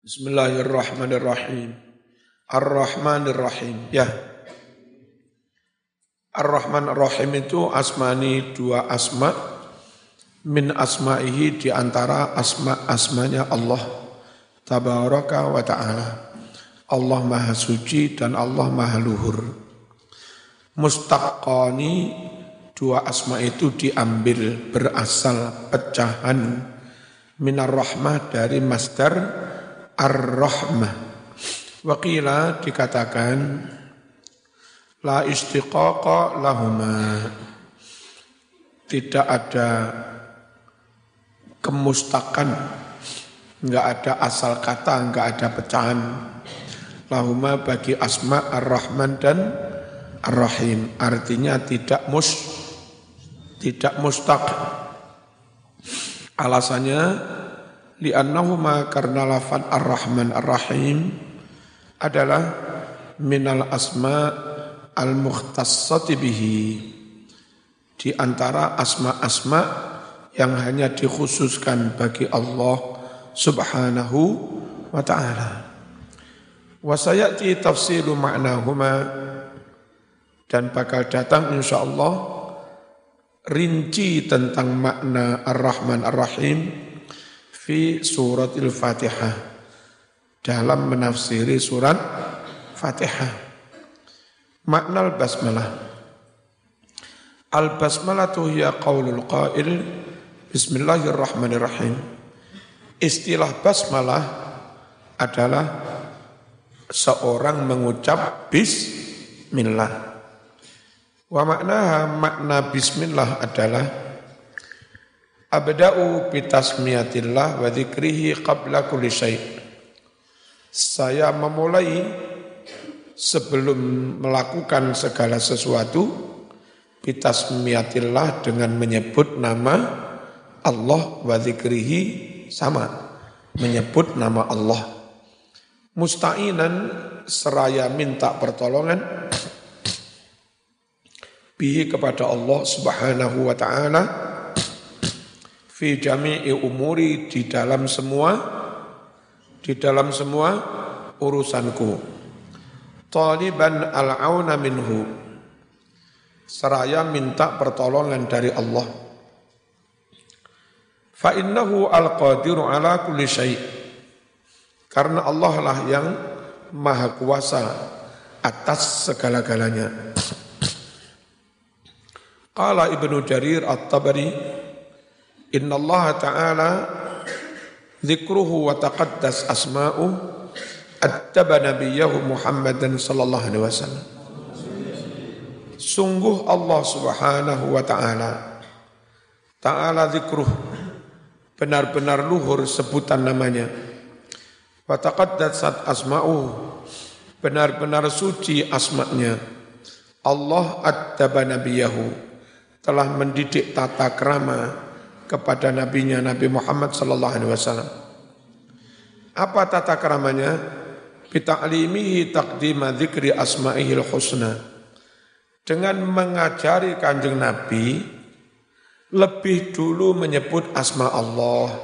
Bismillahirrahmanirrahim. Ar-Rahmanirrahim. Ya. Ar-Rahman Ar-Rahim itu asmani dua asma min asma'ihi di antara asma-asmanya Allah tabaraka wa ta'ala. Allah Maha Suci dan Allah Maha Luhur. Mustaqani dua asma itu diambil berasal pecahan minar rahmah dari masdar ar-rahmah. Wakila dikatakan la istiqaqa lahuma. Tidak ada kemustakan, enggak ada asal kata, enggak ada pecahan. Lahuma bagi asma ar-Rahman dan ar-Rahim. Artinya tidak mus tidak mustaq. Alasannya li'annahuma karena lafad ar-Rahman ar-Rahim adalah minal asma al-mukhtassati bihi di antara asma-asma yang hanya dikhususkan bagi Allah Subhanahu wa taala. Wa sayati tafsilu ma'nahuma dan bakal datang insyaallah rinci tentang makna Ar-Rahman Ar-Rahim fi suratil Fatihah dalam menafsiri surat Fatihah. Makna al-basmalah. Al-basmalah tu hiya qaulul qail Bismillahirrahmanirrahim. Istilah basmalah adalah seorang mengucap bismillah. Wa makna makna bismillah adalah Abda'u bitasmiyatillah wa dzikrihi qabla kulli syai'. Saya memulai sebelum melakukan segala sesuatu bitasmiyatillah dengan menyebut nama Allah wa dzikrihi sama menyebut nama Allah. Musta'inan seraya minta pertolongan bihi kepada Allah Subhanahu wa taala fi jami'i umuri di dalam semua di dalam semua urusanku. Taliban al-auna minhu. Seraya minta pertolongan dari Allah. Fa innahu al-qadiru ala kulli syai. Karena Allah lah yang maha kuasa atas segala-galanya. Qala Ibnu Jarir At-Tabari Inna Allah Ta'ala Zikruhu wa taqaddas asma'u Attaba nabiyahu Muhammadan sallallahu alaihi wasallam. Sungguh Allah subhanahu wa ta'ala Ta'ala zikruh Benar-benar luhur sebutan namanya. Wa taqaddasat asma'u Benar-benar suci asma'nya. Allah attaba nabiyahu Telah mendidik tata kerama kepada nabinya Nabi Muhammad sallallahu alaihi wasallam. Apa tata keramanya? Bita'limihi taqdima dzikri asma'ihil husna. Dengan mengajari kanjeng Nabi lebih dulu menyebut asma Allah.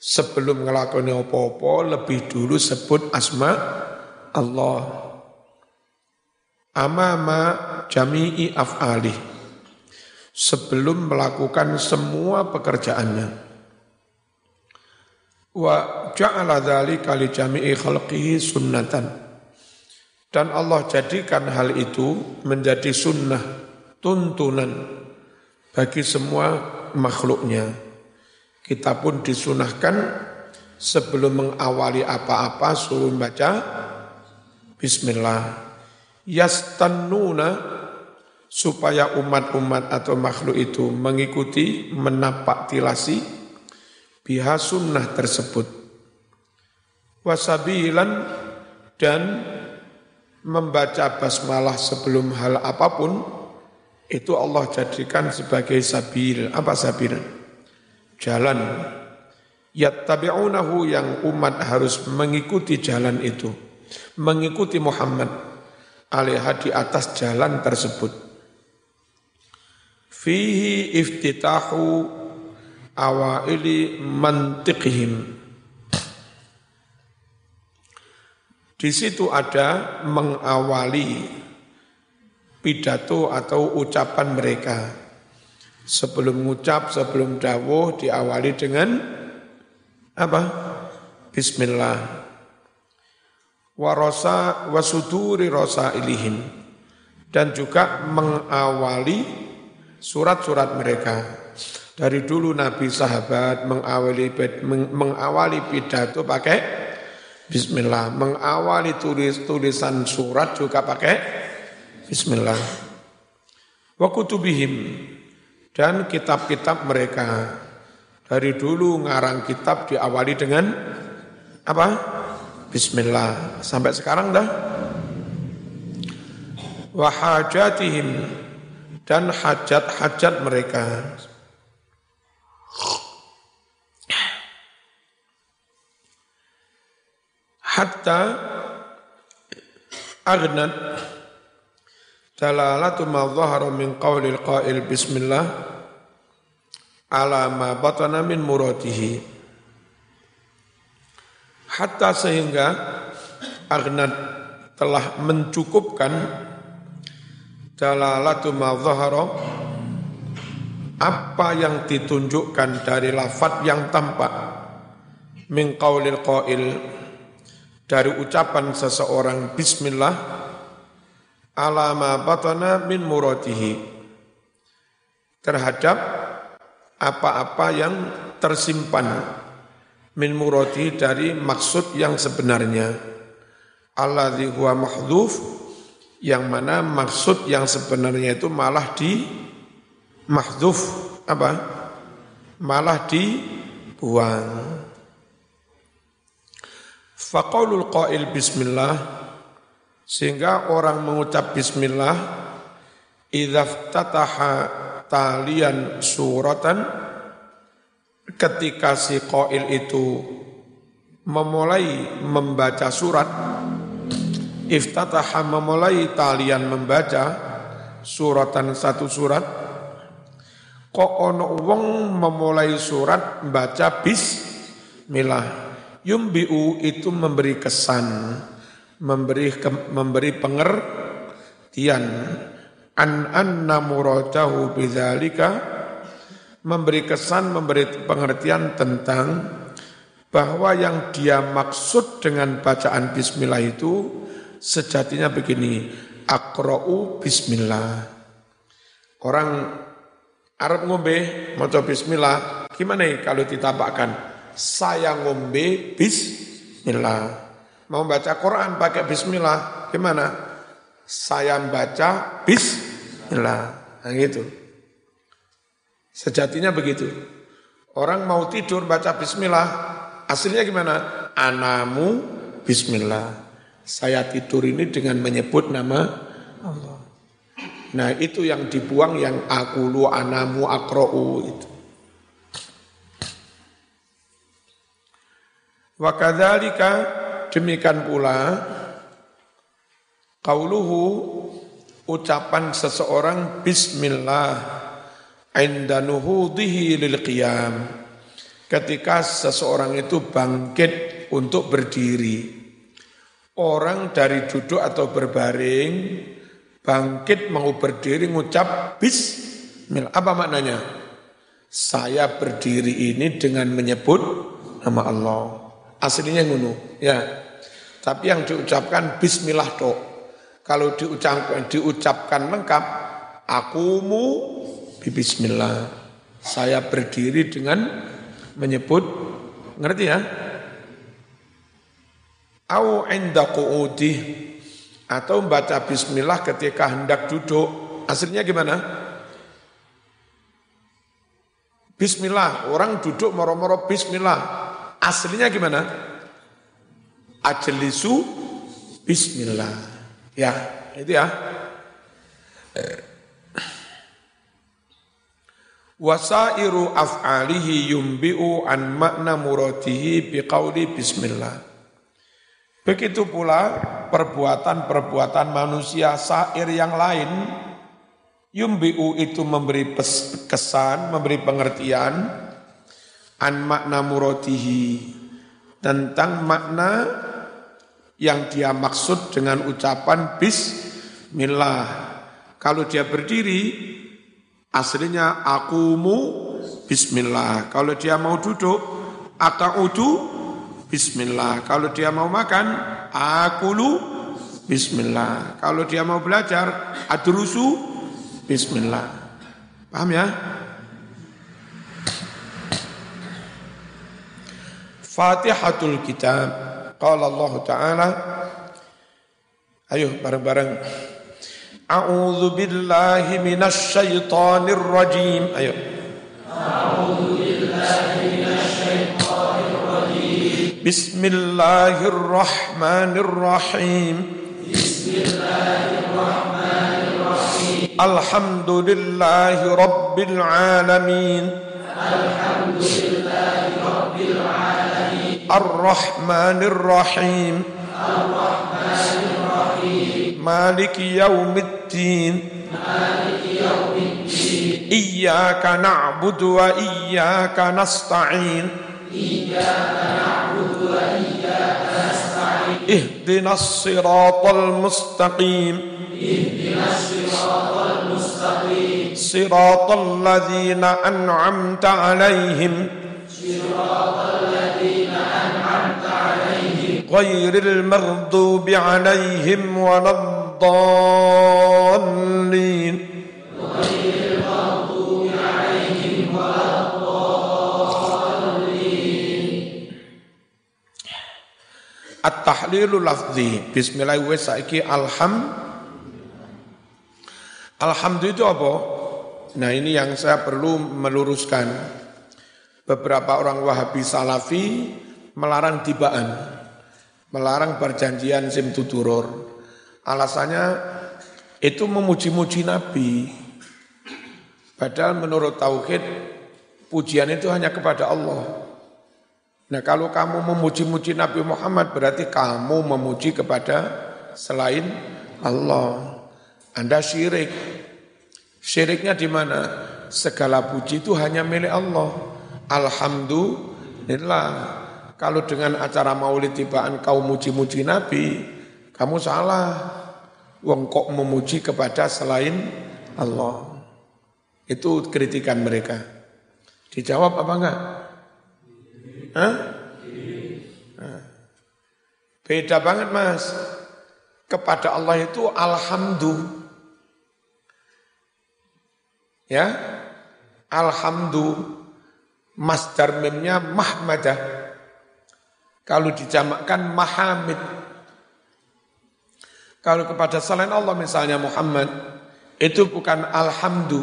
Sebelum ngelakoni apa-apa lebih dulu sebut asma Allah. Amama jami'i af'alih sebelum melakukan semua pekerjaannya. Wa ja'ala dzalika li jami'i khalqihi sunnatan. Dan Allah jadikan hal itu menjadi sunnah, tuntunan bagi semua makhluknya. Kita pun disunahkan sebelum mengawali apa-apa suruh baca Bismillah. Yastannuna supaya umat-umat atau makhluk itu mengikuti menapak tilasi biha sunnah tersebut. Wasabilan dan membaca basmalah sebelum hal apa pun itu Allah jadikan sebagai sabil. Apa sabil? Jalan. Yattabi'unahu yang umat harus mengikuti jalan itu. Mengikuti Muhammad alaiha di atas jalan tersebut fihi iftitahu awaili mantiqihim Di situ ada mengawali pidato atau ucapan mereka. Sebelum ngucap, sebelum dawuh diawali dengan apa? Bismillah. Warosa wasuduri rosa ilihim. Dan juga mengawali surat-surat mereka. Dari dulu Nabi sahabat mengawali mengawali pidato pakai Bismillah, mengawali tulis tulisan surat juga pakai Bismillah. Wa kutubihim dan kitab-kitab mereka. Dari dulu ngarang kitab diawali dengan apa? Bismillah. Sampai sekarang dah. Wa hajatihim dan hajat-hajat mereka. hatta aghnat dalalatu ma dhahara min qawlil qail bismillah ala ma batana min muradihi hatta sehingga aghnat telah mencukupkan dalalatu ma dhahara apa yang ditunjukkan dari lafat yang tampak? Min qawlil qail. Dari ucapan seseorang bismillah. Alama batana min muradihi. Terhadap apa-apa yang tersimpan. Min muradi dari maksud yang sebenarnya. Alladzi huwa mahdhuf yang mana maksud yang sebenarnya itu malah di mahdhuf apa? Malah dibuang. Faqaulul qail bismillah sehingga orang mengucap bismillah idza ftataha talian suratan ketika si qail itu memulai membaca surat iftataha memulai talian membaca suratan satu surat. Kok ono wong memulai surat baca bismillah? Yumbi'u itu memberi kesan, memberi memberi pengertian. An anna muradahu bidzalika memberi kesan, memberi pengertian tentang bahwa yang dia maksud dengan bacaan bismillah itu sejatinya begini, akra'u bismillah. Orang Arab ngombe mau bismillah, gimana kalau ditambahkan? saya ngombe bismillah. Mau baca Quran pakai bismillah, gimana? Saya baca bismillah. Nah gitu. Sejatinya begitu. Orang mau tidur baca bismillah, aslinya gimana? Anamu bismillah. Saya tidur ini dengan menyebut nama Allah. Nah itu yang dibuang yang aku lu anamu akro'u itu. Wa kadzalika demikian pula qauluhu ucapan seseorang bismillah inda nuhudhihi lil qiyam ketika seseorang itu bangkit untuk berdiri orang dari duduk atau berbaring bangkit mau berdiri ngucap bismillah apa maknanya saya berdiri ini dengan menyebut nama Allah Aslinya ngono, ya. Tapi yang diucapkan bismillah tok. Kalau diucapkan diucapkan lengkap, akumu bismillah. Saya berdiri dengan menyebut ngerti ya? Au inda qu'udih atau membaca bismillah ketika hendak duduk. Aslinya gimana? Bismillah, orang duduk moro-moro bismillah. Aslinya gimana? Ajlisu bismillah. Ya, itu ya. Wasairu af'alihi yumbi'u an makna muradihi biqauli bismillah. Begitu pula perbuatan-perbuatan manusia sair yang lain yumbi'u itu memberi kesan, memberi pengertian an makna muratihi tentang makna yang dia maksud dengan ucapan bismillah. Kalau dia berdiri, aslinya akumu bismillah. Kalau dia mau duduk, akaudu bismillah. Kalau dia mau makan, akulu bismillah. Kalau dia mau belajar, adrusu bismillah. Paham ya? Fatihatul Kitab. Qala Allah Ta'ala. Ayo bareng-bareng. A'udzu billahi minasy syaithanir rajim. Ayo. بسم الله الرحمن الرحيم. بسم الله الرحمن الرحيم الحمد لله رب العالمين. الحمد لله رب العالمين الرحمن الرحيم. الرحمن الرحيم مالك يوم الدين. مالك يوم الدين إياك نعبد وإياك نستعين. إياك نعبد اهدنا الصراط المستقيم. اهدنا الصراط المستقيم صراط الذين أنعمت عليهم. صراط الذين أنعمت عليهم غير المغضوب عليهم ولا الضالين. غير At-tahlilu lafzi. Bismillah. Alhamdulillah itu apa? Nah ini yang saya perlu meluruskan. Beberapa orang Wahabi Salafi melarang tibaan, melarang perjanjian sim tuturur Alasannya itu memuji-muji Nabi. Padahal menurut Tauhid, pujian itu hanya kepada Allah. Nah kalau kamu memuji-muji Nabi Muhammad berarti kamu memuji kepada selain Allah. Anda syirik. Syiriknya di mana? Segala puji itu hanya milik Allah. Alhamdulillah. Kalau dengan acara maulid tibaan kau muji-muji Nabi, kamu salah. Wong kok memuji kepada selain Allah. Itu kritikan mereka. Dijawab apa enggak? Hah? Beda banget mas. Kepada Allah itu alhamdulillah. Ya, alhamdulillah Masdar memnya mahmadah. Kalau dijamakkan mahamid. Kalau kepada selain Allah misalnya Muhammad, itu bukan alhamdu,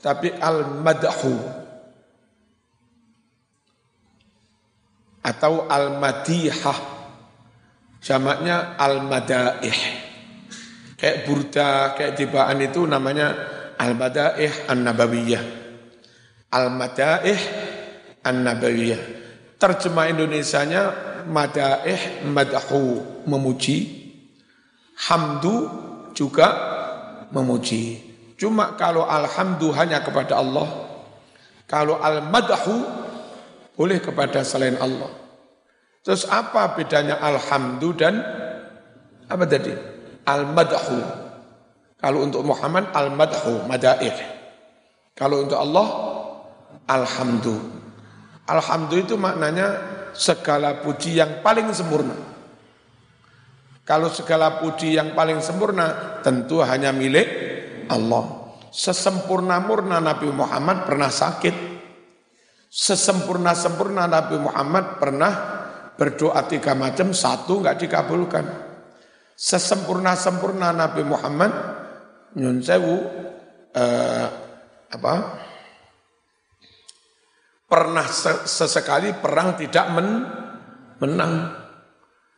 tapi al-madhu. Atau al-madihah. Jamaknya al-madaih. Kayak burda, kayak tibaan itu namanya al-madaih an-nabawiyah. Al-madaih An-Nabawiyah. Terjemah Indonesianya madaih madahu memuji. Hamdu juga memuji. Cuma kalau alhamdu hanya kepada Allah. Kalau al-madahu boleh kepada selain Allah. Terus apa bedanya alhamdu dan apa tadi? Al-madahu. Kalau untuk Muhammad al-madahu, madaih. Kalau untuk Allah alhamdu. Alhamdulillah itu maknanya segala puji yang paling sempurna. Kalau segala puji yang paling sempurna tentu hanya milik Allah. Sesempurna-murna Nabi Muhammad pernah sakit. Sesempurna-sempurna Nabi Muhammad pernah berdoa tiga macam, satu nggak dikabulkan. Sesempurna-sempurna Nabi Muhammad, nyun sewu, eh, apa? pernah sesekali perang tidak men, menang.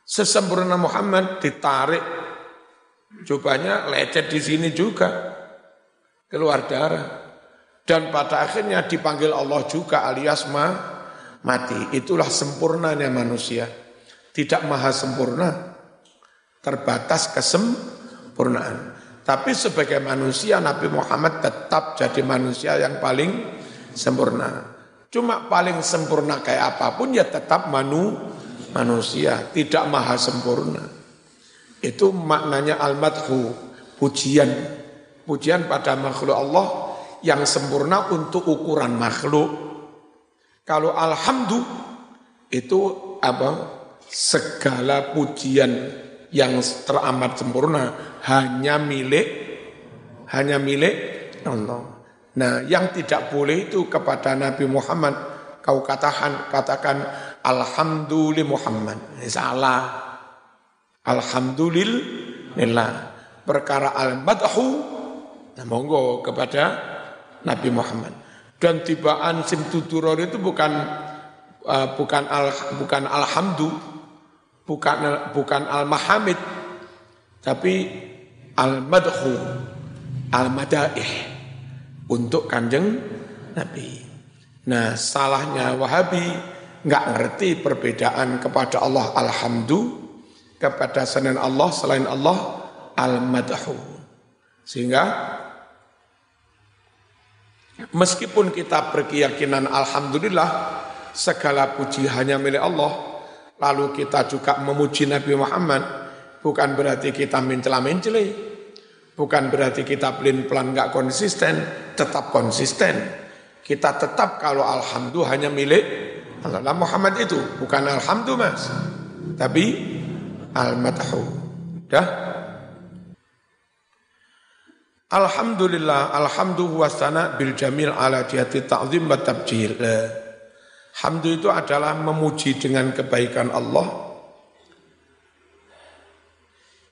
Sesempurna Muhammad ditarik, cobanya lecet di sini juga, keluar darah. Dan pada akhirnya dipanggil Allah juga alias ma, mati. Itulah sempurnanya manusia. Tidak maha sempurna, terbatas kesempurnaan. Tapi sebagai manusia Nabi Muhammad tetap jadi manusia yang paling sempurna. Cuma paling sempurna kayak apa pun ya tetap manu, manusia, tidak maha sempurna. Itu maknanya al-madhu, pujian. Pujian pada makhluk Allah yang sempurna untuk ukuran makhluk. Kalau alhamdu itu apa? Segala pujian yang teramat sempurna hanya milik hanya milik Allah. Nah, yang tidak boleh itu kepada Nabi Muhammad kau katakan katakan alhamdulillah Muhammad. Ini salah. Alhamdulillah. Perkara al-madhu nah, monggo kepada Nabi Muhammad. Dan tibaan sim tuturor itu bukan uh, bukan al bukan alhamdu, bukan bukan al-mahamid, tapi al-madhu, al-madaih untuk kanjeng Nabi. Nah salahnya Wahabi nggak ngerti perbedaan kepada Allah Alhamdu, kepada selain Allah selain Allah Al-Madhu. Sehingga meskipun kita berkeyakinan Alhamdulillah segala puji hanya milik Allah, lalu kita juga memuji Nabi Muhammad, bukan berarti kita mencela-mencela, bukan berarti kita pelin-pelan nggak konsisten, tetap konsisten kita tetap kalau alhamdulillah hanya milik Allah. Muhammad itu bukan alhamdulillah mas, tapi al-madhu. Dah? Alhamdulillah, alhamdulillah wasana bil jamil ala jihati ta'zim wa tabjil. Hamdu itu adalah memuji dengan kebaikan Allah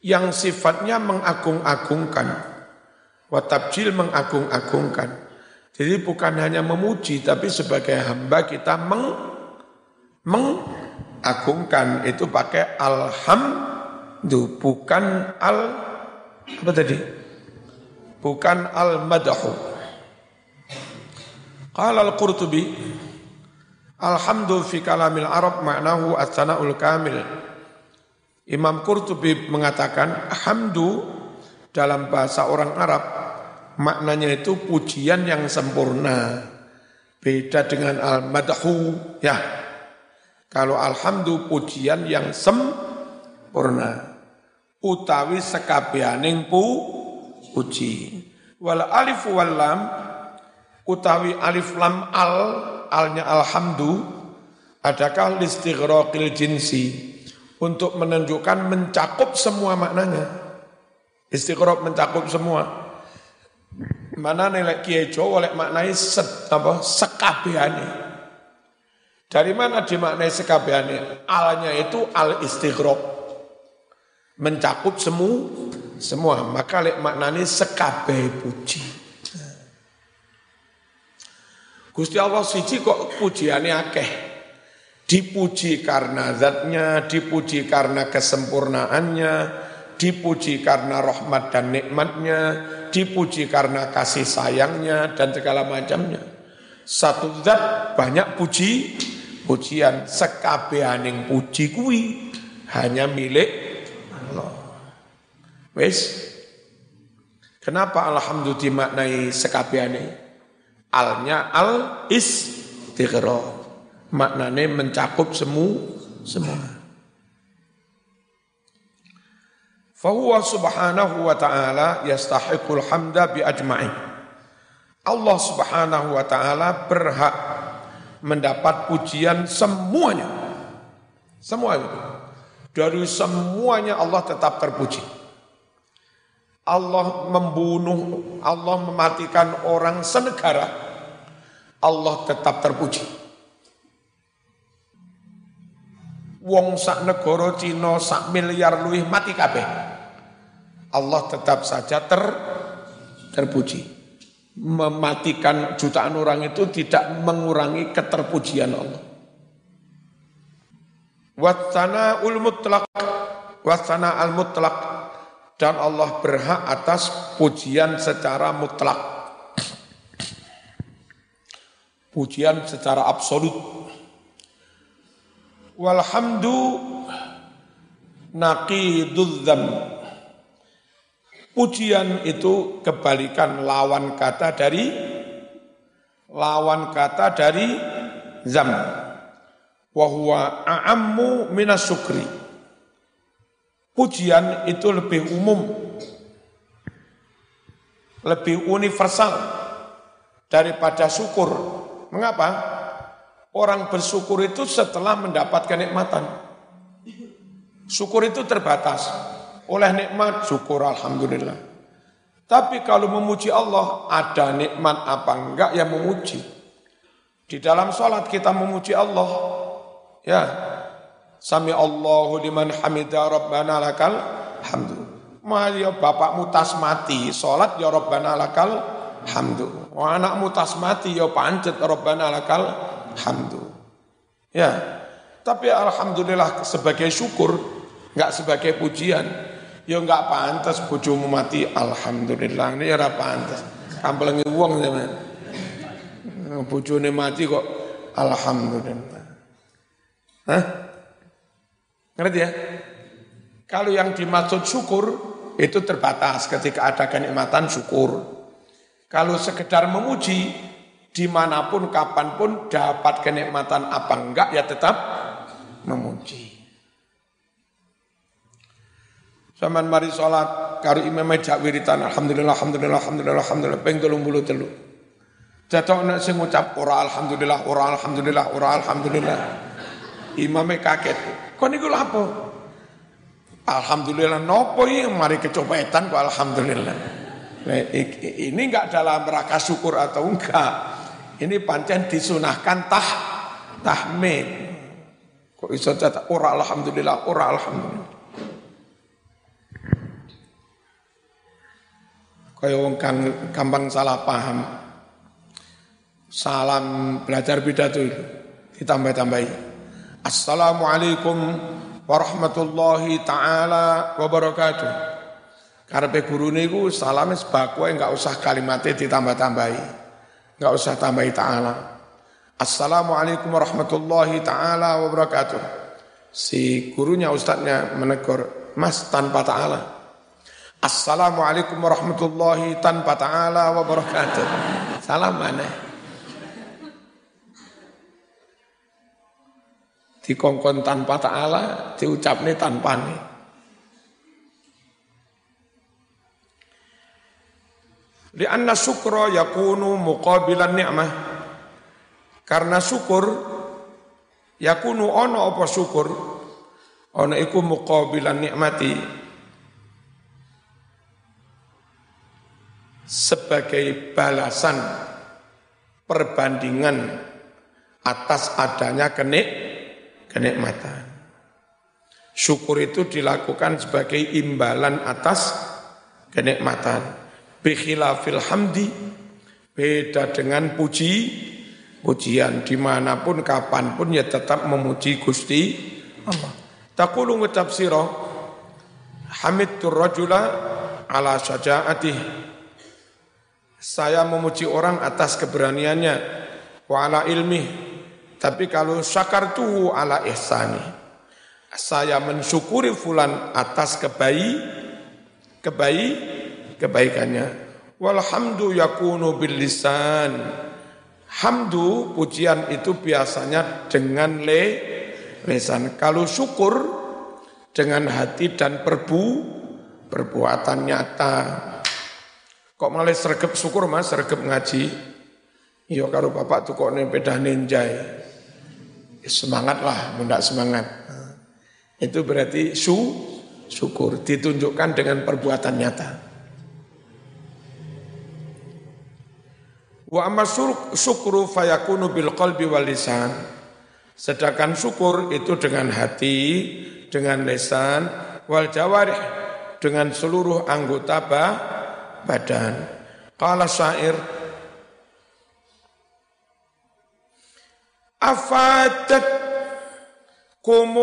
yang sifatnya mengagung-agungkan. Wa tabjil mengagung-agungkan. Jadi bukan hanya memuji, tapi sebagai hamba kita meng, mengagungkan itu pakai alhamdu, bukan al apa tadi? Bukan al madahu. Qala al-Qurtubi Alhamdu fi kalamil Arab maknahu as-sana'ul kamil. Imam Qurtubi mengatakan hamdu dalam bahasa orang Arab maknanya itu pujian yang sempurna. Beda dengan al-madhu ya. Kalau alhamdulillah pujian yang sempurna. Utawi sekabianing pu puji. Wal alif wal lam utawi alif lam al alnya alhamdu adakah listighraqil jinsi untuk menunjukkan mencakup semua maknanya. Istighraq mencakup semua. Mana nilai kiai Jawa oleh maknai set, apa, sekabiane. Dari mana dimaknai sekabiane? Alnya itu al istighraq. Mencakup semua semua. Maka lek maknani sekabe puji. Gusti Allah siji kok pujiannya akeh. Dipuji karena zatnya, dipuji karena kesempurnaannya, dipuji karena rahmat dan nikmatnya, dipuji karena kasih sayangnya dan segala macamnya. Satu zat banyak puji, pujian sekabehaning puji kui hanya milik. Wes, kenapa alhamdulillah dimaknai sekabehane? Alnya al istighra. Maknanya mencakup semua semua. Fahuwa subhanahu wa ta'ala yastahiqul hamda bi ajma'in. Allah subhanahu wa ta'ala berhak mendapat pujian semuanya. Semua. Dari semuanya Allah tetap terpuji. Allah membunuh, Allah mematikan orang senegara, Allah tetap terpuji. wong sak negara Cina sak miliar luwih mati kabeh. Allah tetap saja ter terpuji. Mematikan jutaan orang itu tidak mengurangi keterpujian Allah. Watsana ul mutlak, watsana al mutlak, dan Allah berhak atas pujian secara mutlak. Pujian secara absolut Walhamdu naqidul Pujian itu kebalikan lawan kata dari lawan kata dari zam. wa huwa a'ammu minas syukri. Pujian itu lebih umum, lebih universal daripada syukur. Mengapa? Orang bersyukur itu setelah mendapatkan nikmatan. Syukur itu terbatas. Oleh nikmat, syukur Alhamdulillah. Tapi kalau memuji Allah, ada nikmat apa enggak yang memuji. Di dalam sholat kita memuji Allah. Ya, Sami Allahu liman hamida rabbana lakal hamdu. Mah ya bapakmu tas mati, salat ya rabbana lakal hamdu. Wah anakmu tas mati ya pancet rabbana lakal hamdu. Ya. Tapi alhamdulillah sebagai syukur, enggak sebagai pujian. Ya enggak pantas bojomu mati alhamdulillah. Ini ya pantas. Kampelengi wong zaman. Bojone mati kok alhamdulillah. Hah? Ngerti ya? Kalau yang dimaksud syukur itu terbatas ketika ada kenikmatan syukur. Kalau sekedar memuji, di mana pun, kapan pun dapat kenikmatan apa enggak ya tetap memuji. Saman mari sholat, karo imam jak wiritan, alhamdulillah, alhamdulillah, alhamdulillah, alhamdulillah, bulu telu. Jatuh nak sing ngucap ora alhamdulillah, ora alhamdulillah, ora alhamdulillah. Imamnya kaget. Kau niku apa? Alhamdulillah nopo ya mari kecopetan kok alhamdulillah. Ini enggak dalam rangka syukur atau enggak. Ini pancen disunahkan tah tahmid. Kok iso catat ora alhamdulillah, ora alhamdulillah. Kaya wong kang gampang salah paham. Salam belajar pidato itu ditambah-tambahi. Assalamualaikum warahmatullahi taala wabarakatuh. Karepe guru niku salame sebakwe enggak usah kalimatnya ditambah-tambahi. Enggak usah tambahi taala. Assalamualaikum warahmatullahi taala wabarakatuh. Si gurunya ustadznya menegur, "Mas tanpa taala." Assalamualaikum warahmatullahi tanpa taala wabarakatuh. Salam mana? Dikongkon tanpa ta'ala, diucapne tanpa nih. Lianna syukra yakunu muqabilan ni'mah. Karena syukur yakunu ono apa syukur ono iku muqabilan nikmati sebagai balasan perbandingan atas adanya kenik kenikmatan. Syukur itu dilakukan sebagai imbalan atas kenikmatan. Bikhilafil hamdi, beda dengan puji, pujian di mana pun, kapan pun ya tetap memuji Gusti Allah. Takulu siro, hamidtur rajula ala syaja'atih. Saya memuji orang atas keberaniannya, wa ala ilmih, tapi kalau syakartu ala ihsani. Saya mensyukuri fulan atas kebaik, kebaik, kebaikannya. Walhamdu yakunu bil lisan. Hamdu pujian itu biasanya dengan le lesan. Kalau syukur dengan hati dan perbu perbuatan nyata. Kok malah sergap syukur mas, sergap ngaji. Iya kalau bapak tuh kok nepedah ninjai semangatlah, mendak semangat. Itu berarti su, syukur, ditunjukkan dengan perbuatan nyata. Wa amma syukru fayakunu bil qalbi wal lisan. Sedangkan syukur itu dengan hati, dengan lisan, wal jawarih, dengan seluruh anggota badan. Qala syair, أفاتتكم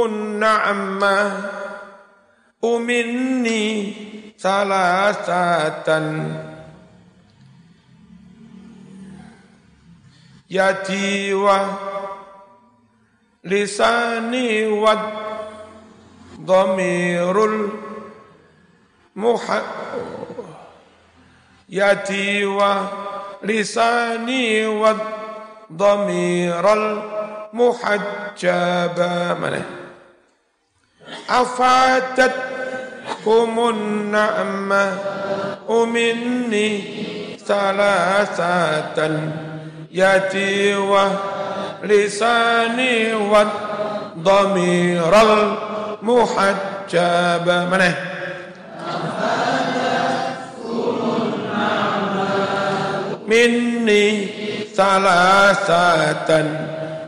النعمة ومني ثلاثة. يتي ولساني وضمير المح. يتي ولساني وضمير المح محجبا. من أفاتتكم النعمة. مني ثلاثة يأتي ولساني والضمير المحجب. من مني ثلاثة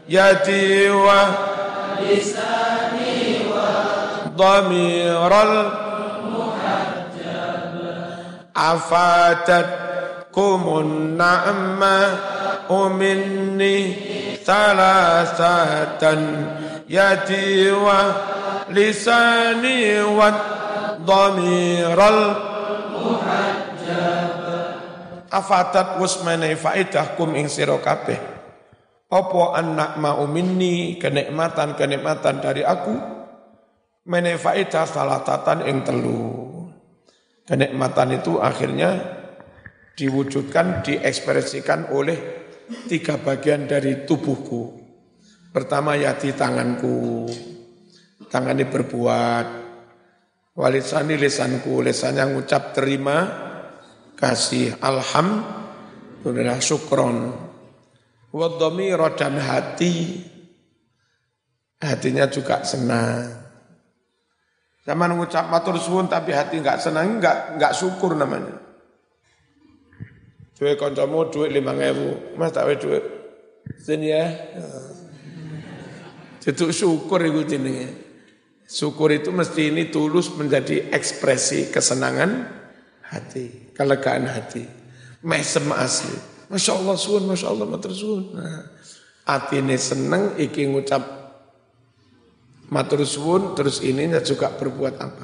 wa dhamiral afadat kumun na'ma minni salasatan yati wa lisani wa dhamiral afatat wis menehi faedah kum ing sira kabeh apa anak mau minni kenikmatan-kenikmatan dari aku? Menehi faedah salatatan ing telu. Kenikmatan itu akhirnya diwujudkan diekspresikan oleh tiga bagian dari tubuhku. Pertama yati tanganku. Tangan ini berbuat. Walisani lisanku. Lisannya ngucap terima kasih. Alhamdulillah syukron wadhamira dan hati hatinya juga senang Zaman ngucap matur suwun tapi hati enggak senang, enggak enggak syukur namanya. Duit kancamu duit lima ribu, mas tak duit sini ya. Itu syukur itu jenenge. Syukur itu mesti ini tulus menjadi ekspresi kesenangan hati kelegaan hati. Mesem asli. Masya Allah suun, Masya Allah matur suun. Nah, hati ini seneng, iki ngucap matur suun, terus ininya juga berbuat apa.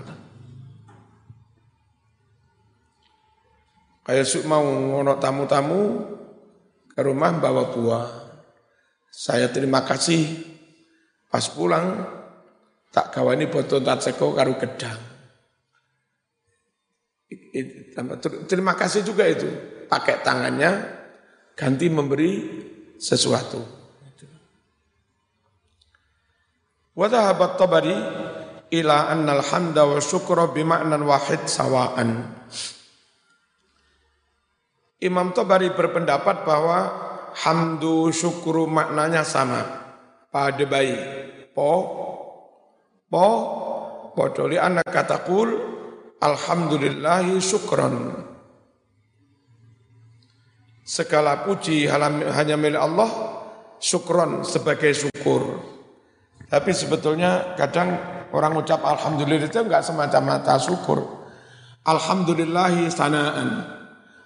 Kayak mau ngono tamu-tamu ke rumah bawa buah. Saya terima kasih pas pulang tak kawani botol tatseko karo gedang. Terima kasih juga itu. Pakai tangannya, ganti memberi sesuatu. Wadhahabat tabari ila annal hamda wa syukra bima'nan wahid sawa'an. Imam Tabari berpendapat bahwa hamdu syukru maknanya sama. Pada bayi. Po, po, podoli anak katakul Alhamdulillahi syukran. Segala puji hanya milik Allah, syukron sebagai syukur. Tapi sebetulnya kadang orang ucap Alhamdulillah itu enggak semacam mata syukur. Alhamdulillahi sanaan,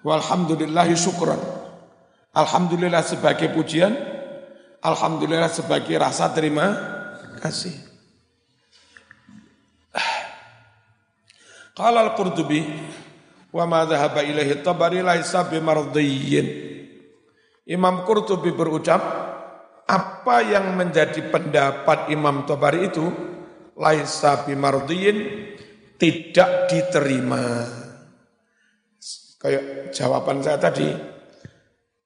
walhamdulillahi syukron. Alhamdulillah sebagai pujian, Alhamdulillah sebagai rasa terima kasih. Qala al-Qurtubi wa ma dhahaba ilaihi tabari laisa bimardiyyin. Imam Qurtubi berucap, apa yang menjadi pendapat Imam Tabari itu laisa bimardiyyin tidak diterima. Kayak jawaban saya tadi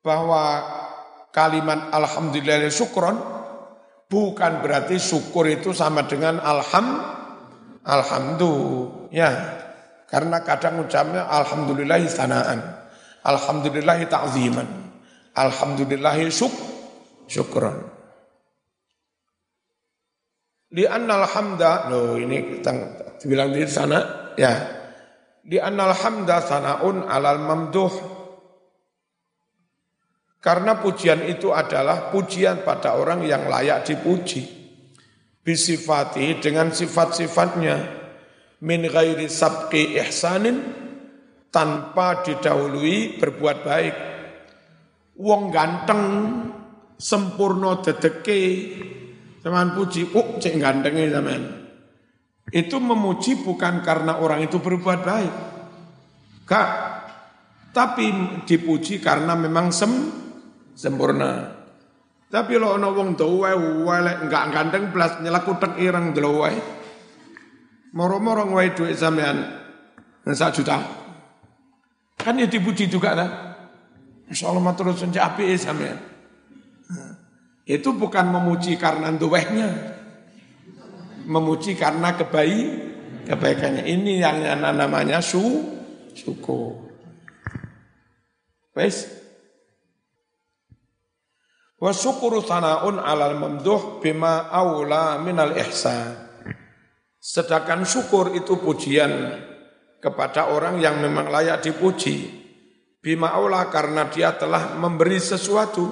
bahwa kalimat alhamdulillah syukron bukan berarti syukur itu sama dengan alham alhamdulillah ya karena kadang ucapnya alhamdulillahi sanaan, alhamdulillahi ta'ziman, alhamdulillahi syuk, syukran. Di annal hamda, loh ini kita bilang di sana, ya. Di annal hamda sanaun alal mamduh. Karena pujian itu adalah pujian pada orang yang layak dipuji. Bisifati dengan sifat-sifatnya min ghairi sabqi ihsanin tanpa didahului berbuat baik. Wong ganteng sempurna dedeke Zaman puji, oh cek gantengnya zaman. Itu memuji bukan karena orang itu berbuat baik. Kak, tapi dipuji karena memang sem sempurna. Tapi lo ono wong tuwa wae enggak ganteng belas nyelak utek ireng. Moro-moro ngwai duit sampean satu juta. Kan ya dipuji juga kan. Insya Allah matur sunja api sampean. Itu bukan memuji karena duwehnya. Memuji karena kebaik kebaikannya. Ini yang namanya su syukur. Wes. Wa syukuru sana'un alal mamduh bima aula minal ihsan. Sedangkan syukur itu pujian kepada orang yang memang layak dipuji. Bima aula karena dia telah memberi sesuatu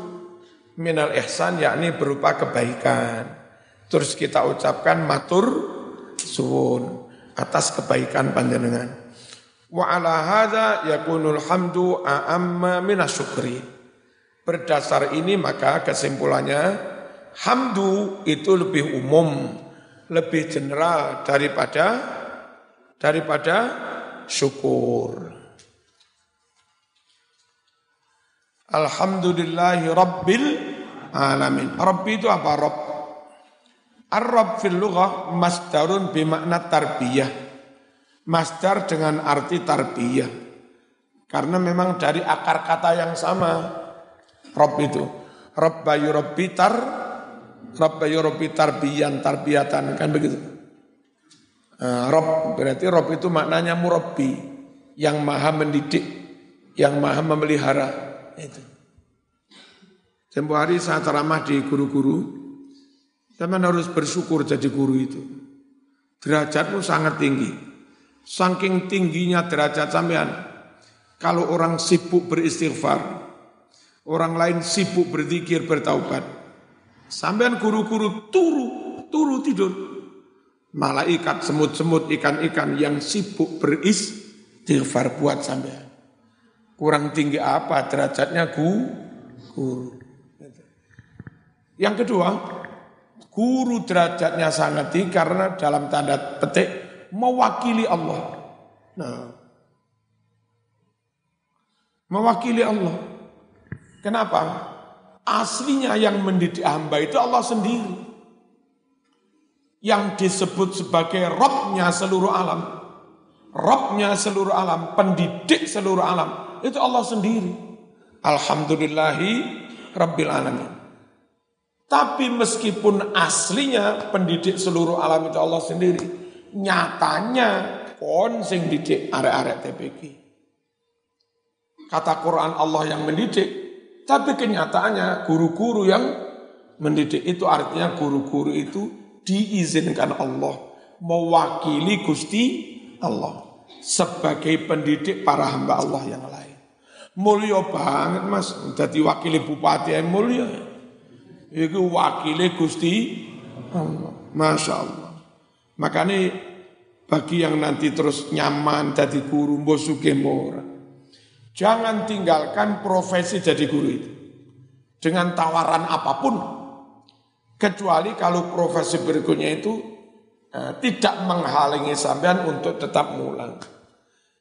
minal ihsan yakni berupa kebaikan. Terus kita ucapkan matur suwun atas kebaikan panjenengan. Wa ala hadza yakunul hamdu a'amma minas syukri. Berdasar ini maka kesimpulannya hamdu itu lebih umum, lebih general daripada daripada syukur. Alhamdulillahi Rabbil Alamin. Rabbi itu apa? Rabb. Ar-Rabb fil lughah masdarun bimakna tarbiyah. Masdar dengan arti tarbiyah. Karena memang dari akar kata yang sama. Rabb itu. Rabb bayu Rabbi tar, Rabb bayu Rabbi tarbiyan, tarbiyatan. Kan begitu. Uh, Rabb berarti Rabb itu maknanya murabbi. Yang maha mendidik, yang maha memelihara itu. Tempo hari saat ramah di guru-guru, teman harus bersyukur jadi guru itu. Derajatmu sangat tinggi. Saking tingginya derajat sampean, kalau orang sibuk beristighfar, orang lain sibuk berzikir bertaubat, sampean guru-guru turu, turu tidur. Malaikat, semut-semut, ikan-ikan yang sibuk beristighfar buat sampean. Kurang tinggi apa derajatnya gu, guru. Yang kedua, guru derajatnya sangat tinggi karena dalam tanda petik mewakili Allah. Nah, mewakili Allah. Kenapa? Aslinya yang mendidik hamba itu Allah sendiri. Yang disebut sebagai Robnya seluruh alam. Robnya seluruh alam, pendidik seluruh alam itu Allah sendiri. Alhamdulillahi Rabbil Alamin. Tapi meskipun aslinya pendidik seluruh alam itu Allah sendiri, nyatanya kon sing didik arek-arek TPG. Kata Quran Allah yang mendidik, tapi kenyataannya guru-guru yang mendidik itu artinya guru-guru itu diizinkan Allah mewakili Gusti Allah sebagai pendidik para hamba Allah yang lain. Mulia banget mas, jadi wakili bupati yang mulia. Itu wakili Gusti Allah. Masya Allah. Makanya bagi yang nanti terus nyaman jadi guru mbosuke mora. Jangan tinggalkan profesi jadi guru itu. Dengan tawaran apa pun. Kecuali kalau profesi berikutnya itu eh, tidak menghalangi sampean untuk tetap mulang.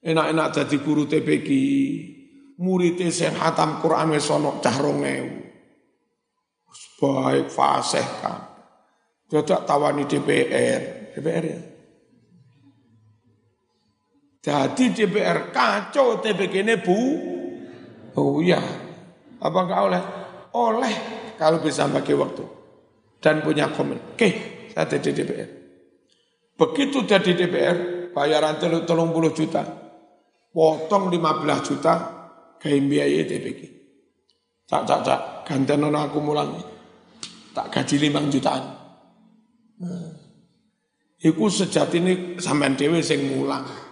Enak-enak jadi guru TPG, murid sing hatam Quran wis ana cah 2000. Baik fasih kan. Tawani DPR, DPR ya. Jadi DPR kacau TPG ini bu. Oh iya, apa enggak oleh? Oleh kalau bisa bagi waktu dan punya komen. Oke, saya jadi DPR. Begitu jadi DPR, bayaran telung puluh juta, potong 15 juta, gawe biaya TPG. Tak tak tak ganten ono aku mulang. Tak gaji limang jutaan. Nah. Iku ini sampean dhewe sing mulang.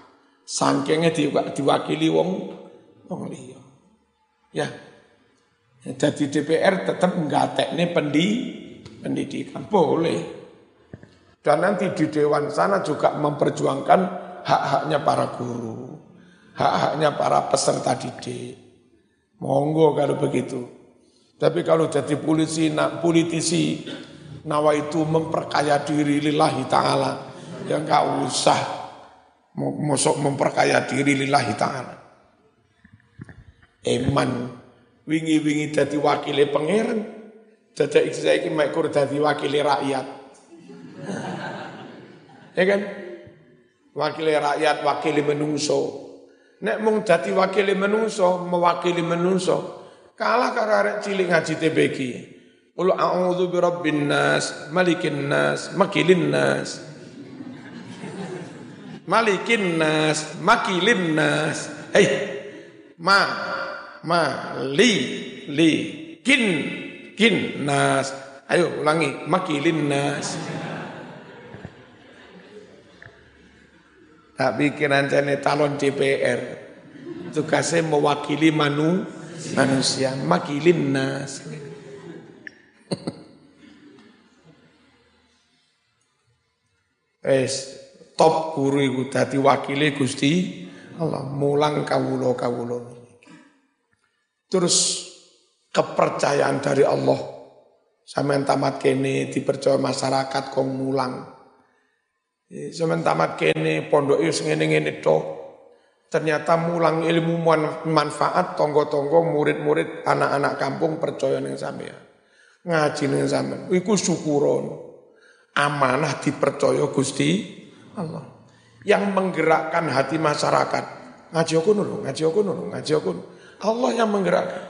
Sangkenge diwakili wong wong liya. Ya. Jadi DPR tetap nih pendi pendidikan. Boleh. Dan nanti di Dewan sana juga memperjuangkan hak-haknya para guru. Hak-haknya para peserta didik. Monggo kalau begitu. Tapi kalau jadi polisi, nak politisi, nawa itu memperkaya diri lillahi ta'ala. Ya enggak usah mosok memperkaya diri lillahi ta'ala. Eman, wingi-wingi jadi wakili pangeran. Saya ini mekur jadi wakili rakyat. ya kan? Wakili rakyat, wakili menungso. Nek mung dadi wakili menungso, mewakili menungso, kalah karo arek cilik ngaji TBG. Qul a'udzu birabbin nas, malikin nas, makilin nas. Malikin nas, makilin nas. Hei, ma, ma, li, li, kin, kin, nas. Ayo ulangi, makilin nas. Tak pikir ancane calon DPR. Tugasnya mewakili manu, manusia, makilin nas. Es top guru iku dadi wakile Gusti Allah mulang kawulo kawulo. Terus kepercayaan dari Allah sampean tamat kene dipercaya masyarakat kong mulang. Sampean tamat kene pondok wis ngene-ngene tok. Ternyata mulang ilmu manfaat tonggo-tonggo murid-murid anak-anak kampung percaya ning sampean. Ngaji ning sampean. Iku syukuron amanah dipercaya Gusti Allah. Yang menggerakkan hati masyarakat. Ngaji aku nulu, ngaji aku nulu, ngaji aku. Allah yang menggerakkan.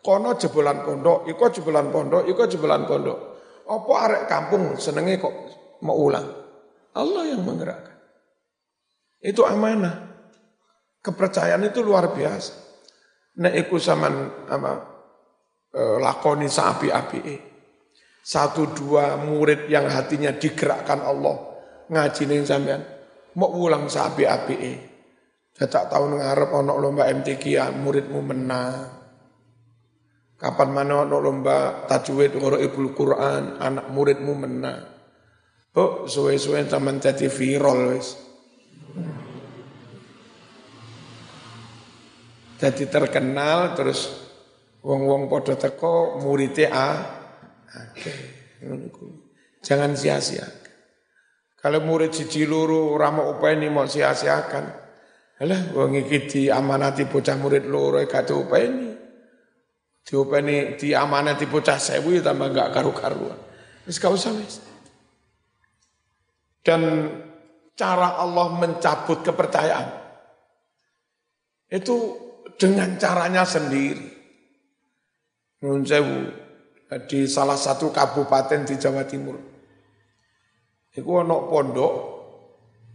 Kono jebolan pondok, iko jebolan pondok, iko jebolan pondok. Apa arek kampung senenge kok mau ulang. Allah yang menggerakkan. Itu amanah. Kepercayaan itu luar biasa. Nek iku zaman apa e, lakoni sapi api satu dua murid yang hatinya digerakkan Allah ngaji ning sampean mau ulang sapi api tak tahu ngarep ono lomba MTQ ya muridmu menang. Kapan mana ono lomba tajwid ibul Quran anak muridmu menang. Oh suwe-suwe zaman jadi viral wis. Jadi terkenal terus wong-wong podo teko muridnya A Oke, Jangan sia-sia. Kalau murid siji loro ora mau upeni mau sia-siakan. Alah wong iki diamanati bocah murid loro gak diupeni. Diupeni diamanati bocah sewu ya tambah gak karu-karuan. Wis gak usah. Dan cara Allah mencabut kepercayaan itu dengan caranya sendiri. Nun di salah satu kabupaten di Jawa Timur. Iku ana pondok.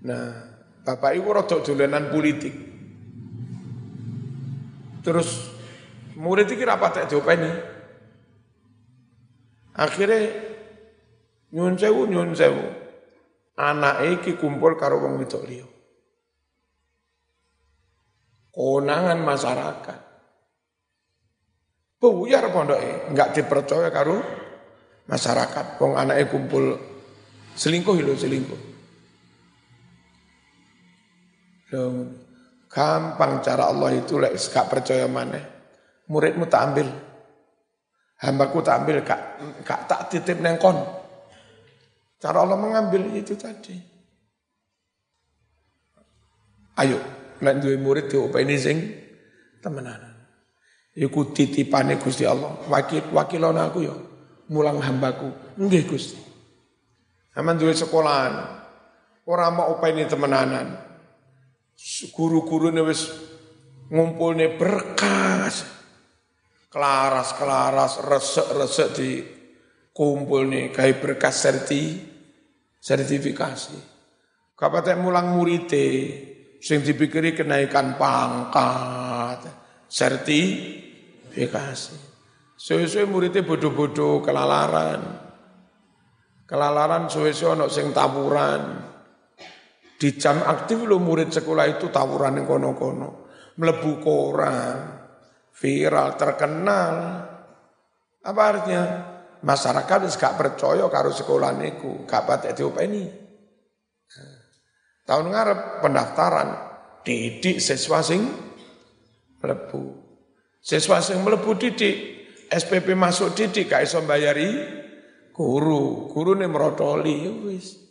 Nah, bapak iku rada dolenan politik. Terus murid iki ra patek diopeni. Akhirnya nyun sewu nyun sewu. Anak iki kumpul karo wong wedok liya. Konangan masyarakat. Buyar pondoknya, enggak dipercaya karo masyarakat. Wong anaknya kumpul selingkuh lho selingkuh. Gampang cara Allah itu lek gak percaya mana. Muridmu tak ambil. Hambaku tak ambil, gak, gak tak titip nengkon. Cara Allah mengambil itu tadi. Ayo, lek duwe murid diopeni sing temenan. Iku titipane Gusti Allah. Wakil wakilon aku ya mulang hambaku. Nggih Gusti. Aman duwe sekolahan. Ora mau upeni temenanan. Guru-gurune wis ngumpulne berkas. Kelaras-kelaras, resek-resek di kumpul nih kayak berkas serti sertifikasi. Kapatek mulang murite sing dipikiri kenaikan pangkat, serti Dikasih. Suwe-suwe muridnya bodoh-bodoh, kelalaran. Kelalaran suwe-suwe ono sing tawuran. Di jam aktif lo murid sekolah itu tawuran yang kono-kono. Melebu koran, viral, terkenal. Apa artinya? Masyarakat wis gak percaya karo sekolah niku, gak patek diopeni. Tahun ngarep pendaftaran didik siswa sing mlebu. Siswa sing mlebu didik, SPP masuk didik gak iso bayari guru, guru ini merotoli ya wis.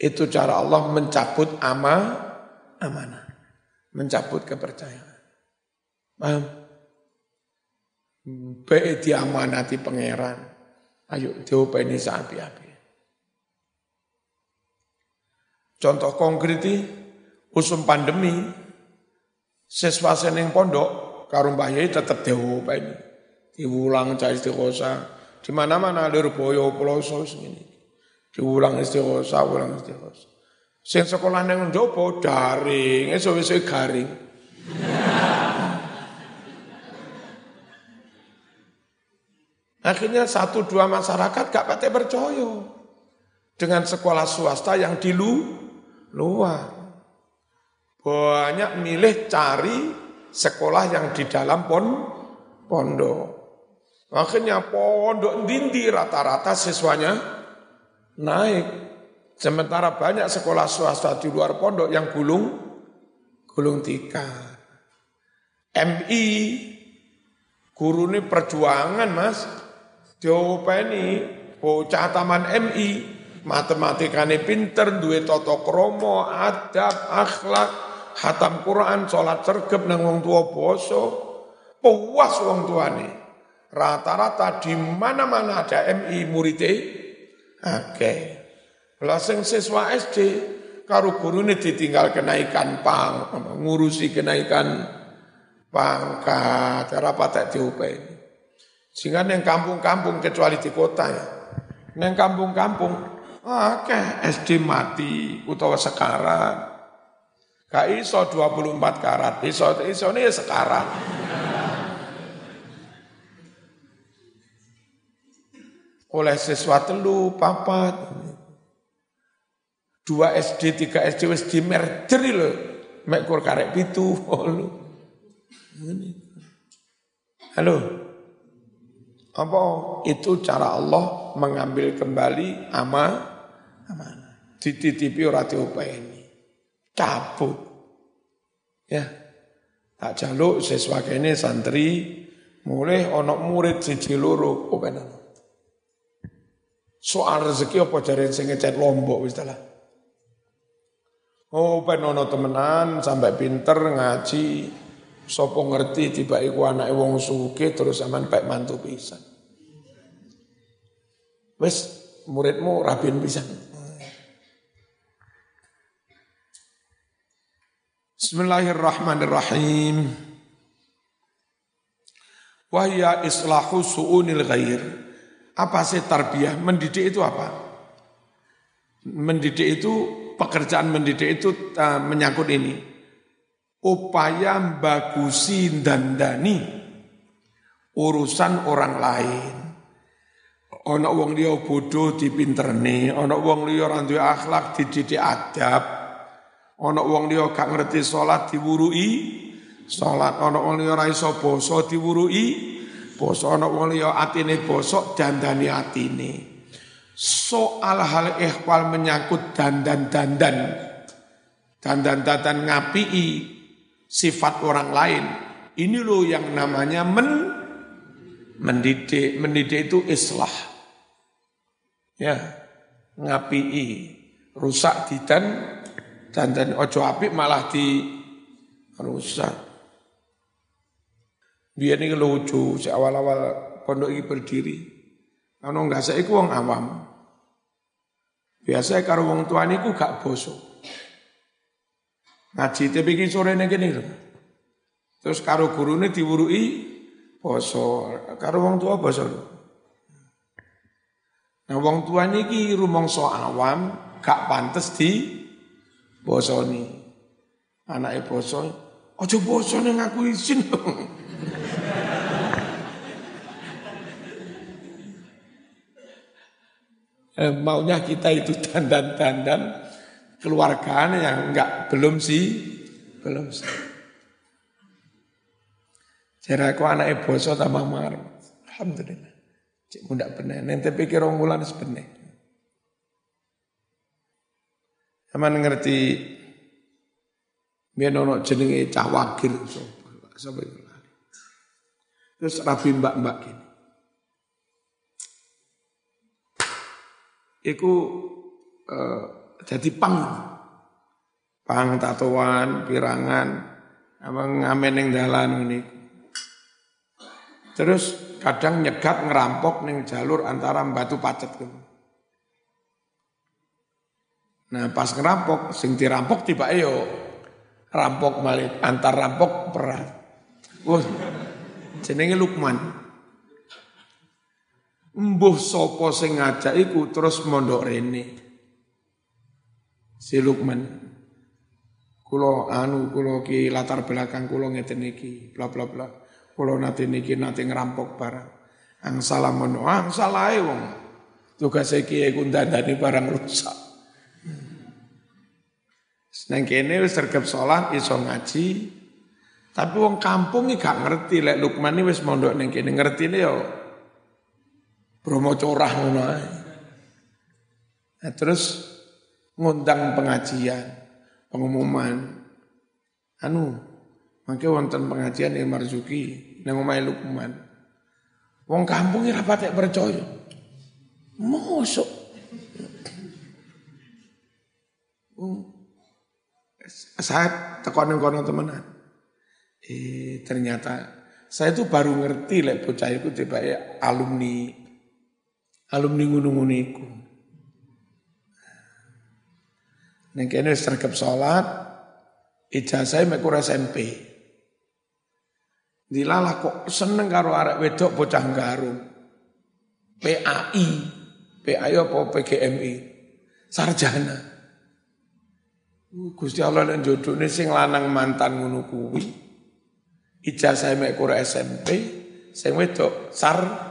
Itu cara Allah mencabut ama amanah, mencabut kepercayaan. Paham? Baik diamanati pangeran. Ayo diopeni sapi-api. Contoh konkret usum pandemi Siswa seneng pondok karo Mbah Yai tetep diopeni. Diulang cah istighosa. Di mana-mana Lirboyo Ploso ini. Diulang istighosa, ulang istighosa. Sing sekolah nang njopo daring, esuk-esuk garing. Akhirnya satu dua masyarakat gak pati percaya dengan sekolah swasta yang di lu, luar. Banyak milih cari sekolah yang di dalam pon, pondok. Akhirnya pondok dindi rata-rata siswanya naik. Sementara banyak sekolah swasta di luar pondok yang gulung, gulung tikar. MI, guru ini perjuangan mas, diopeni bocah taman MI matematikane pinter duwe tata krama adab akhlak hatam Quran salat sergep nang wong tua poso puas wong tuane rata-rata di mana-mana ada MI muridé oke lah sing siswa SD karo gurune ditinggal kenaikan pang ngurusi kenaikan pangkat ora patek diopeni sehingga neng kampung-kampung kecuali di kota ya. Neng kampung-kampung, oke SD mati utawa sekarang. Gak iso 24 karat, iso iso ini ya sekarang. Oleh siswa telu, papat. Dua SD, tiga SD, wis di merger lho. Mek kur karek pitu. Halo. Apa itu cara Allah mengambil kembali ama amanah. Dititipi ora diopeni. Cabut. Ya. Tak jaluk siswa kene santri mulai onok murid siji loro openan. Soal rezeki apa jare sing ngecet lombok wis. Oh, ben ono temenan sampai pinter ngaji, Sopo ngerti tiba iku anake wong suke terus aman baik mantu pisan. Wes muridmu rabin pisan. Bismillahirrahmanirrahim. Wahya islahu su'unil ghair. Apa sih tarbiyah? Mendidik itu apa? Mendidik itu, pekerjaan mendidik itu uh, menyangkut ini upaya bagusi dandani urusan orang lain. Ono wong liya bodoh dipinterne, ono wong liya ora duwe akhlak dididik adab. Ono wong liya gak ngerti salat diwurui salat, ono wong liya ora iso basa diwurui basa, ono wong liya atine bosok dandani atine. Soal hal ikhwal menyangkut dandan-dandan, dandan-dandan ngapii sifat orang lain. Ini loh yang namanya men, mendidik. Mendidik itu islah. Ya, ngapii. Rusak di dan dan dan ojo api malah di rusak. Biar ini lucu, si awal-awal pondok ini berdiri. Kalau nggak saya wong awam. Biasa kalau wong tua ini gak bosok. Ngaji tapi iki sore kene lho. Terus karo gurune diwuruki poso, karo wong tua poso. Nah wong tua niki rumangsa awam gak pantes di bosoni. Anake poso, aja poso ning aku izin. eh, maunya kita itu dandan-dandan keluargaan yang enggak belum sih, belum sih. Cara aku anak boso tambah mar. Alhamdulillah. Cik muda bener. Nanti pikir orang bulan sebenar. Aman ngerti biar nono jenenge cawakir Sampai Terus rapi mbak-mbak gini. Iku uh, jadi pang. Pang tatoan, pirangan, apa ngamen yang dalan ini. Terus kadang nyegat ngerampok ning jalur antara batu pacet gitu. Nah pas ngerampok, sing dirampok tiba yo rampok balik, antar rampok perang. Wah, jenenge Lukman. Mbuh sapa sing ngajak iku terus mondok rene. Si Lukman. Kulo anu kulo ki latar belakang kulo ngeten iki, bla bla bla. Kulo nate niki nate ngerampok barang. Ang salah mono, ang salah wong. Tugas iki iku ndandani barang rusak. Nang kene wis sergap salat iso ngaji. Tapi wong kampung iki gak ngerti lek Lukman iki wis mondok ning kene ngertine yo Bromo corah ngono. Nah, terus ngundang pengajian, pengumuman. Anu, mangke wonten pengajian yang Marzuki nang omahe Lukman. Wong kampung ora patek percaya. Mosok. Saya tekonin kono temenan. Eh ternyata saya tuh baru ngerti lek bocah itu tiba alumni alumni gunung-gunung iku. Neng kene sergap salat, ijazah mek ora SMP. Dilalah kok seneng karo arek wedok bocah garung. PAI, PAI apa PGMI, sarjana. Gusti Allah dan jodohnya sing lanang mantan ngono kuwi. Ijazah mek ora SMP, sing wedok sar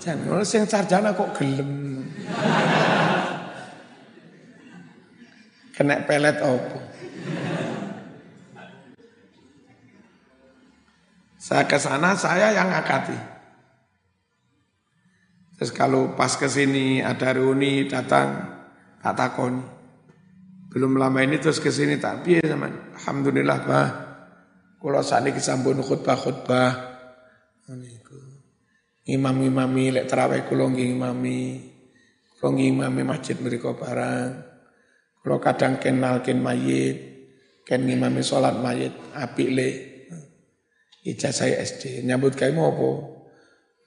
Jangan sing sarjana kok gelem. Kena pelet opo. Saya ke sana saya yang akati. Terus kalau pas ke sini ada reuni datang tak takoni. Belum lama ini terus ke sini tak piye zaman. Alhamdulillah bah. Kalau saat ini sampun khutbah-khutbah. Assalamualaikum imam-imami lek terawih kula imami nggih imami masjid mriku barang. Kula kadang kenal ken mayit ken imami salat mayit apik le ijazah SD nyambut gawe apa?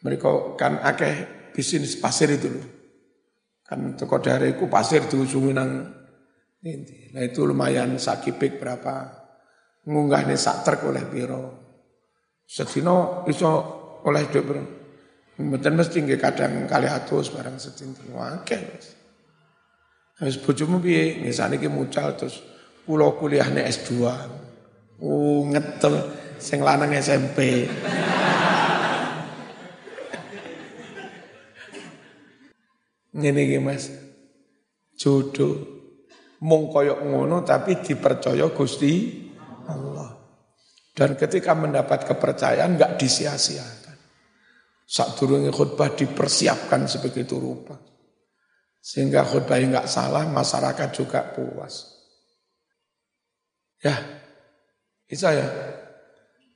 Mereka kan akeh bisnis pasir itu loh kan toko daerahku pasir diusungi nang ini. Nah itu lumayan sakipik berapa? Ngunggah nih sak oleh biro. Sedino iso oleh duit berapa? Mboten mesti nggih kadang kali atus barang setinten akeh wis. Bojomu piye? Nggih saniki mucal terus kula kuliahne S2. Uh ngetel sing lanang SMP. Ngene iki Mas. Jodoh mung koyok ngono tapi dipercaya Gusti Allah. Dan ketika mendapat kepercayaan enggak disia-siakan. Saat turunnya khutbah dipersiapkan sebegitu rupa. Sehingga khutbah nggak salah, masyarakat juga puas. Ya, bisa ya.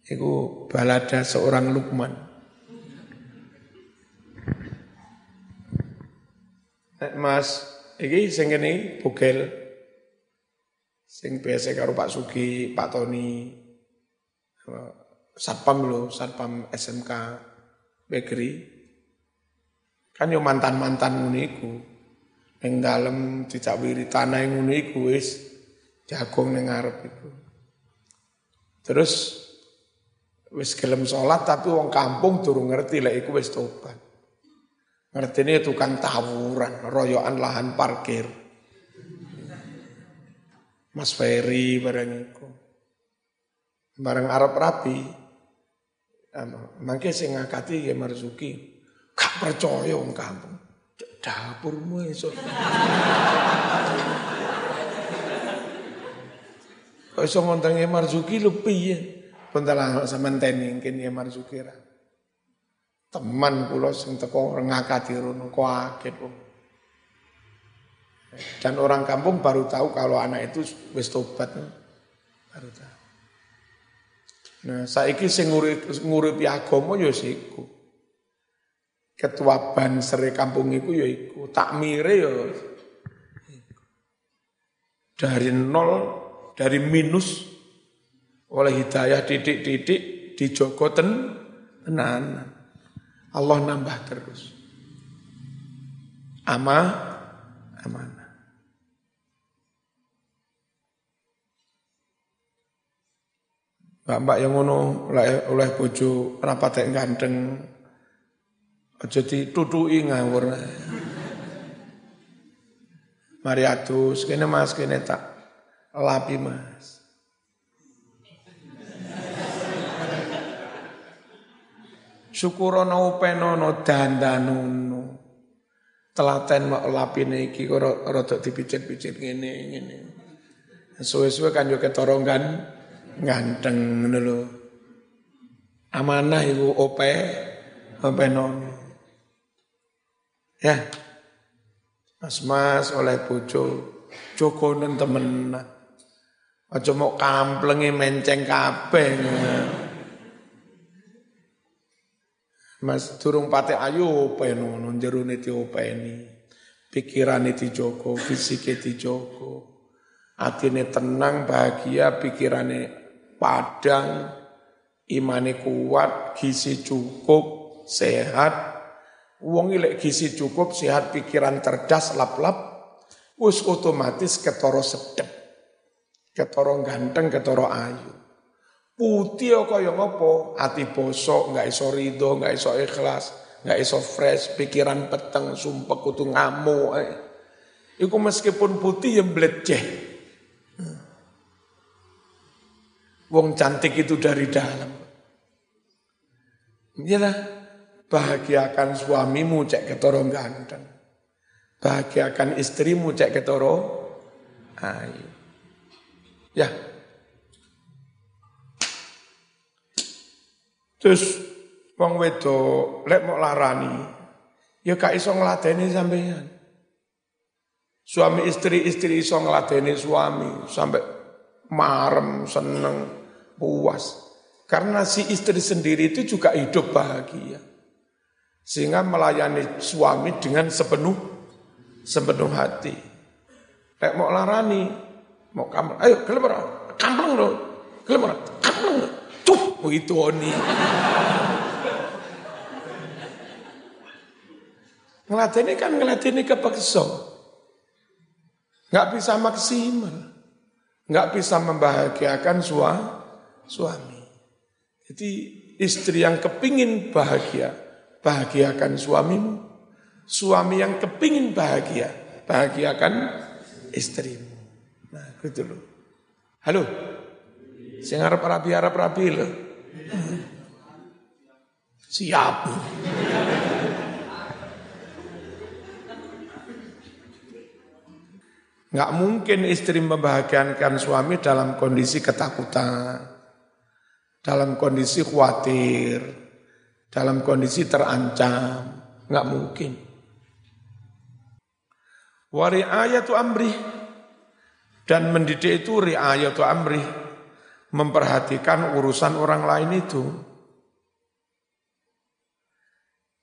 Itu balada seorang Lukman. Mas, ini sing ini bugel. Sing biasa karo Pak Sugi, Pak Tony, Satpam lo, Satpam SMK, bakery. Kan yo mantan-mantan ngono iku. Ning dalem tanah ngono iku wis jagung ning ngarep iku. Terus wis gelem salat tapi wong kampung durung ngerti lek iku wis tobat. Ngertine tukang tawuran royokan lahan parkir. Mas Ferry bareng iku. Bareng Arab rapi Mangke sing ngakati ya Marzuki, gak percaya wong kampung. Dapurmu esuk. Kok iso ngontengi Marzuki lu piye? Puntelah sampean teni mungkin ya Marzuki ra. Teman kula sing teko ngakati rono kok kok. Dan orang kampung baru tahu kalau anak itu wis tobat. Baru tahu. Nah, saiki sing nguripi agama ya siku. Ketua ban sere kampung iku ya iku, takmire ya dari nol, dari minus oleh hidayah titik-titik dijogo ten tenan. Allah nambah terus. Ama aman. Mbak-mbak yang ngono oleh, oleh bojo rapat yang ganteng Aja ditutui ngawur. Mari atus, kene Mas kene tak lapi Mas. Syukurono upenono dandanono. Telaten mak lapine iki kok rada dipicit-picit ngene ngene. Suwe-suwe kan yo ketara kan ganteng ngono lho. Amanah iku ope openono. Ya. Mas-mas oleh bojo jogonen temen. Aja mau kamplengi menceng kabeh. Mas durung pate ayu openo jerone diopeni. Pikirane dijogo, fisike dijogo. Atine tenang, bahagia, pikirannya padang, imane kuat, gizi cukup, sehat, Wong lek gizi cukup, sehat, pikiran cerdas, lap-lap, wis otomatis ketoro sedep. Ketoro ganteng, ketoro ayu. Putih kaya ngopo, ati bosok, nggak iso ridho, nggak iso ikhlas, nggak iso fresh, pikiran peteng, sumpah kutu ngamuk. Eh. Iku meskipun putih yang bleceh. Wong cantik itu dari dalam. Iyalah, Bahagiakan suamimu cek ketoro ganteng. Bahagiakan istrimu cek ketoro ayu. Ya. Terus wong wedo lek mau larani ya gak iso ngladeni sampeyan. Suami istri istri iso ngladeni suami sampai marem seneng puas. Karena si istri sendiri itu juga hidup bahagia. Sehingga melayani suami dengan sepenuh sepenuh hati. Kayak mau larani, mau kamar, ayo kelemar, kampleng loh, kelemar, kampleng, tuh begitu oni. Ngelatih kan ngelatih ini kepeksa. Nggak bisa maksimal. Nggak bisa membahagiakan suami. Jadi istri yang kepingin bahagia, bahagiakan suamimu. Suami yang kepingin bahagia, bahagiakan istrimu. Nah, gitu loh. Halo, sing arep rapi arep rapi loh. Siap. Nggak mungkin istri membahagiakan suami dalam kondisi ketakutan, dalam kondisi khawatir, dalam kondisi terancam, nggak mungkin. Wari ayatu amri dan mendidik itu riayatu amri memperhatikan urusan orang lain itu.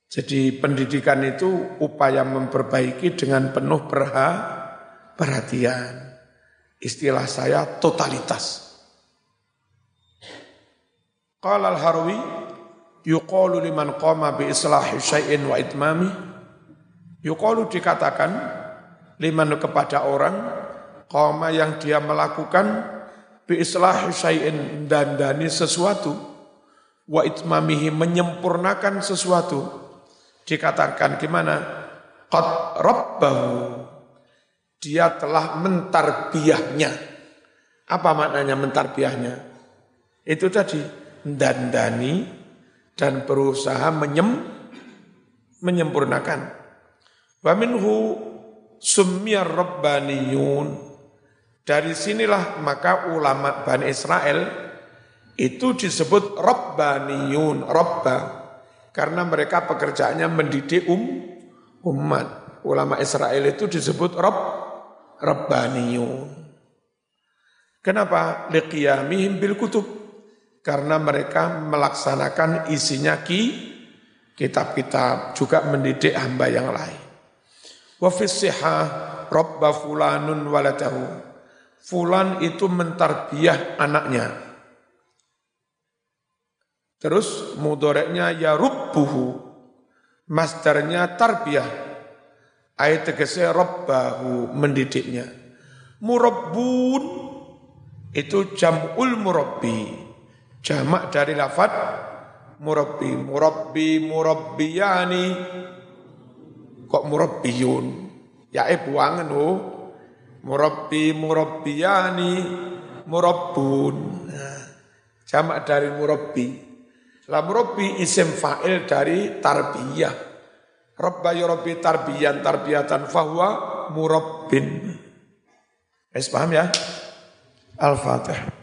Jadi pendidikan itu upaya memperbaiki dengan penuh perha, perhatian. Istilah saya totalitas. Qala al-Harwi yuqalu liman qama bi islahi syai'in wa itmami yuqalu dikatakan liman kepada orang qama yang dia melakukan bi islahi syai'in dandani sesuatu wa itmamihi menyempurnakan sesuatu dikatakan gimana qad rabbahu dia telah mentarbiahnya apa maknanya mentarbiahnya itu tadi dandani dan berusaha menyem, menyempurnakan. Wa minhu summiyar rabbaniyun. Dari sinilah maka ulama Bani Israel itu disebut rabbaniyun, rabba. Karena mereka pekerjaannya mendidik um, umat. Ulama Israel itu disebut rabb, rabbaniyun. Kenapa? Liqiyamihim bil kutub karena mereka melaksanakan isinya ki kitab-kitab juga mendidik hamba yang lain. Wa robba fulanun waladahu. Fulan itu mentarbiah anaknya. Terus mudoreknya ya rubbuhu. Masdarnya tarbiyah. Ayat tegese robbahu mendidiknya. Murabbun itu jam'ul murabbi. Jamak dari lafad murabbi murabbi murabbiyani. Kok murabbiyun? Ya eh buangan oh murabbi murabbiyani murabbun. Nah, jamak dari murabbi. La murabbi isim fa'il dari tarbiyah Rabba ya Rabbi tarbiyan tarbiyatan fahuwa murabbin. Es paham ya? Al-Fatih.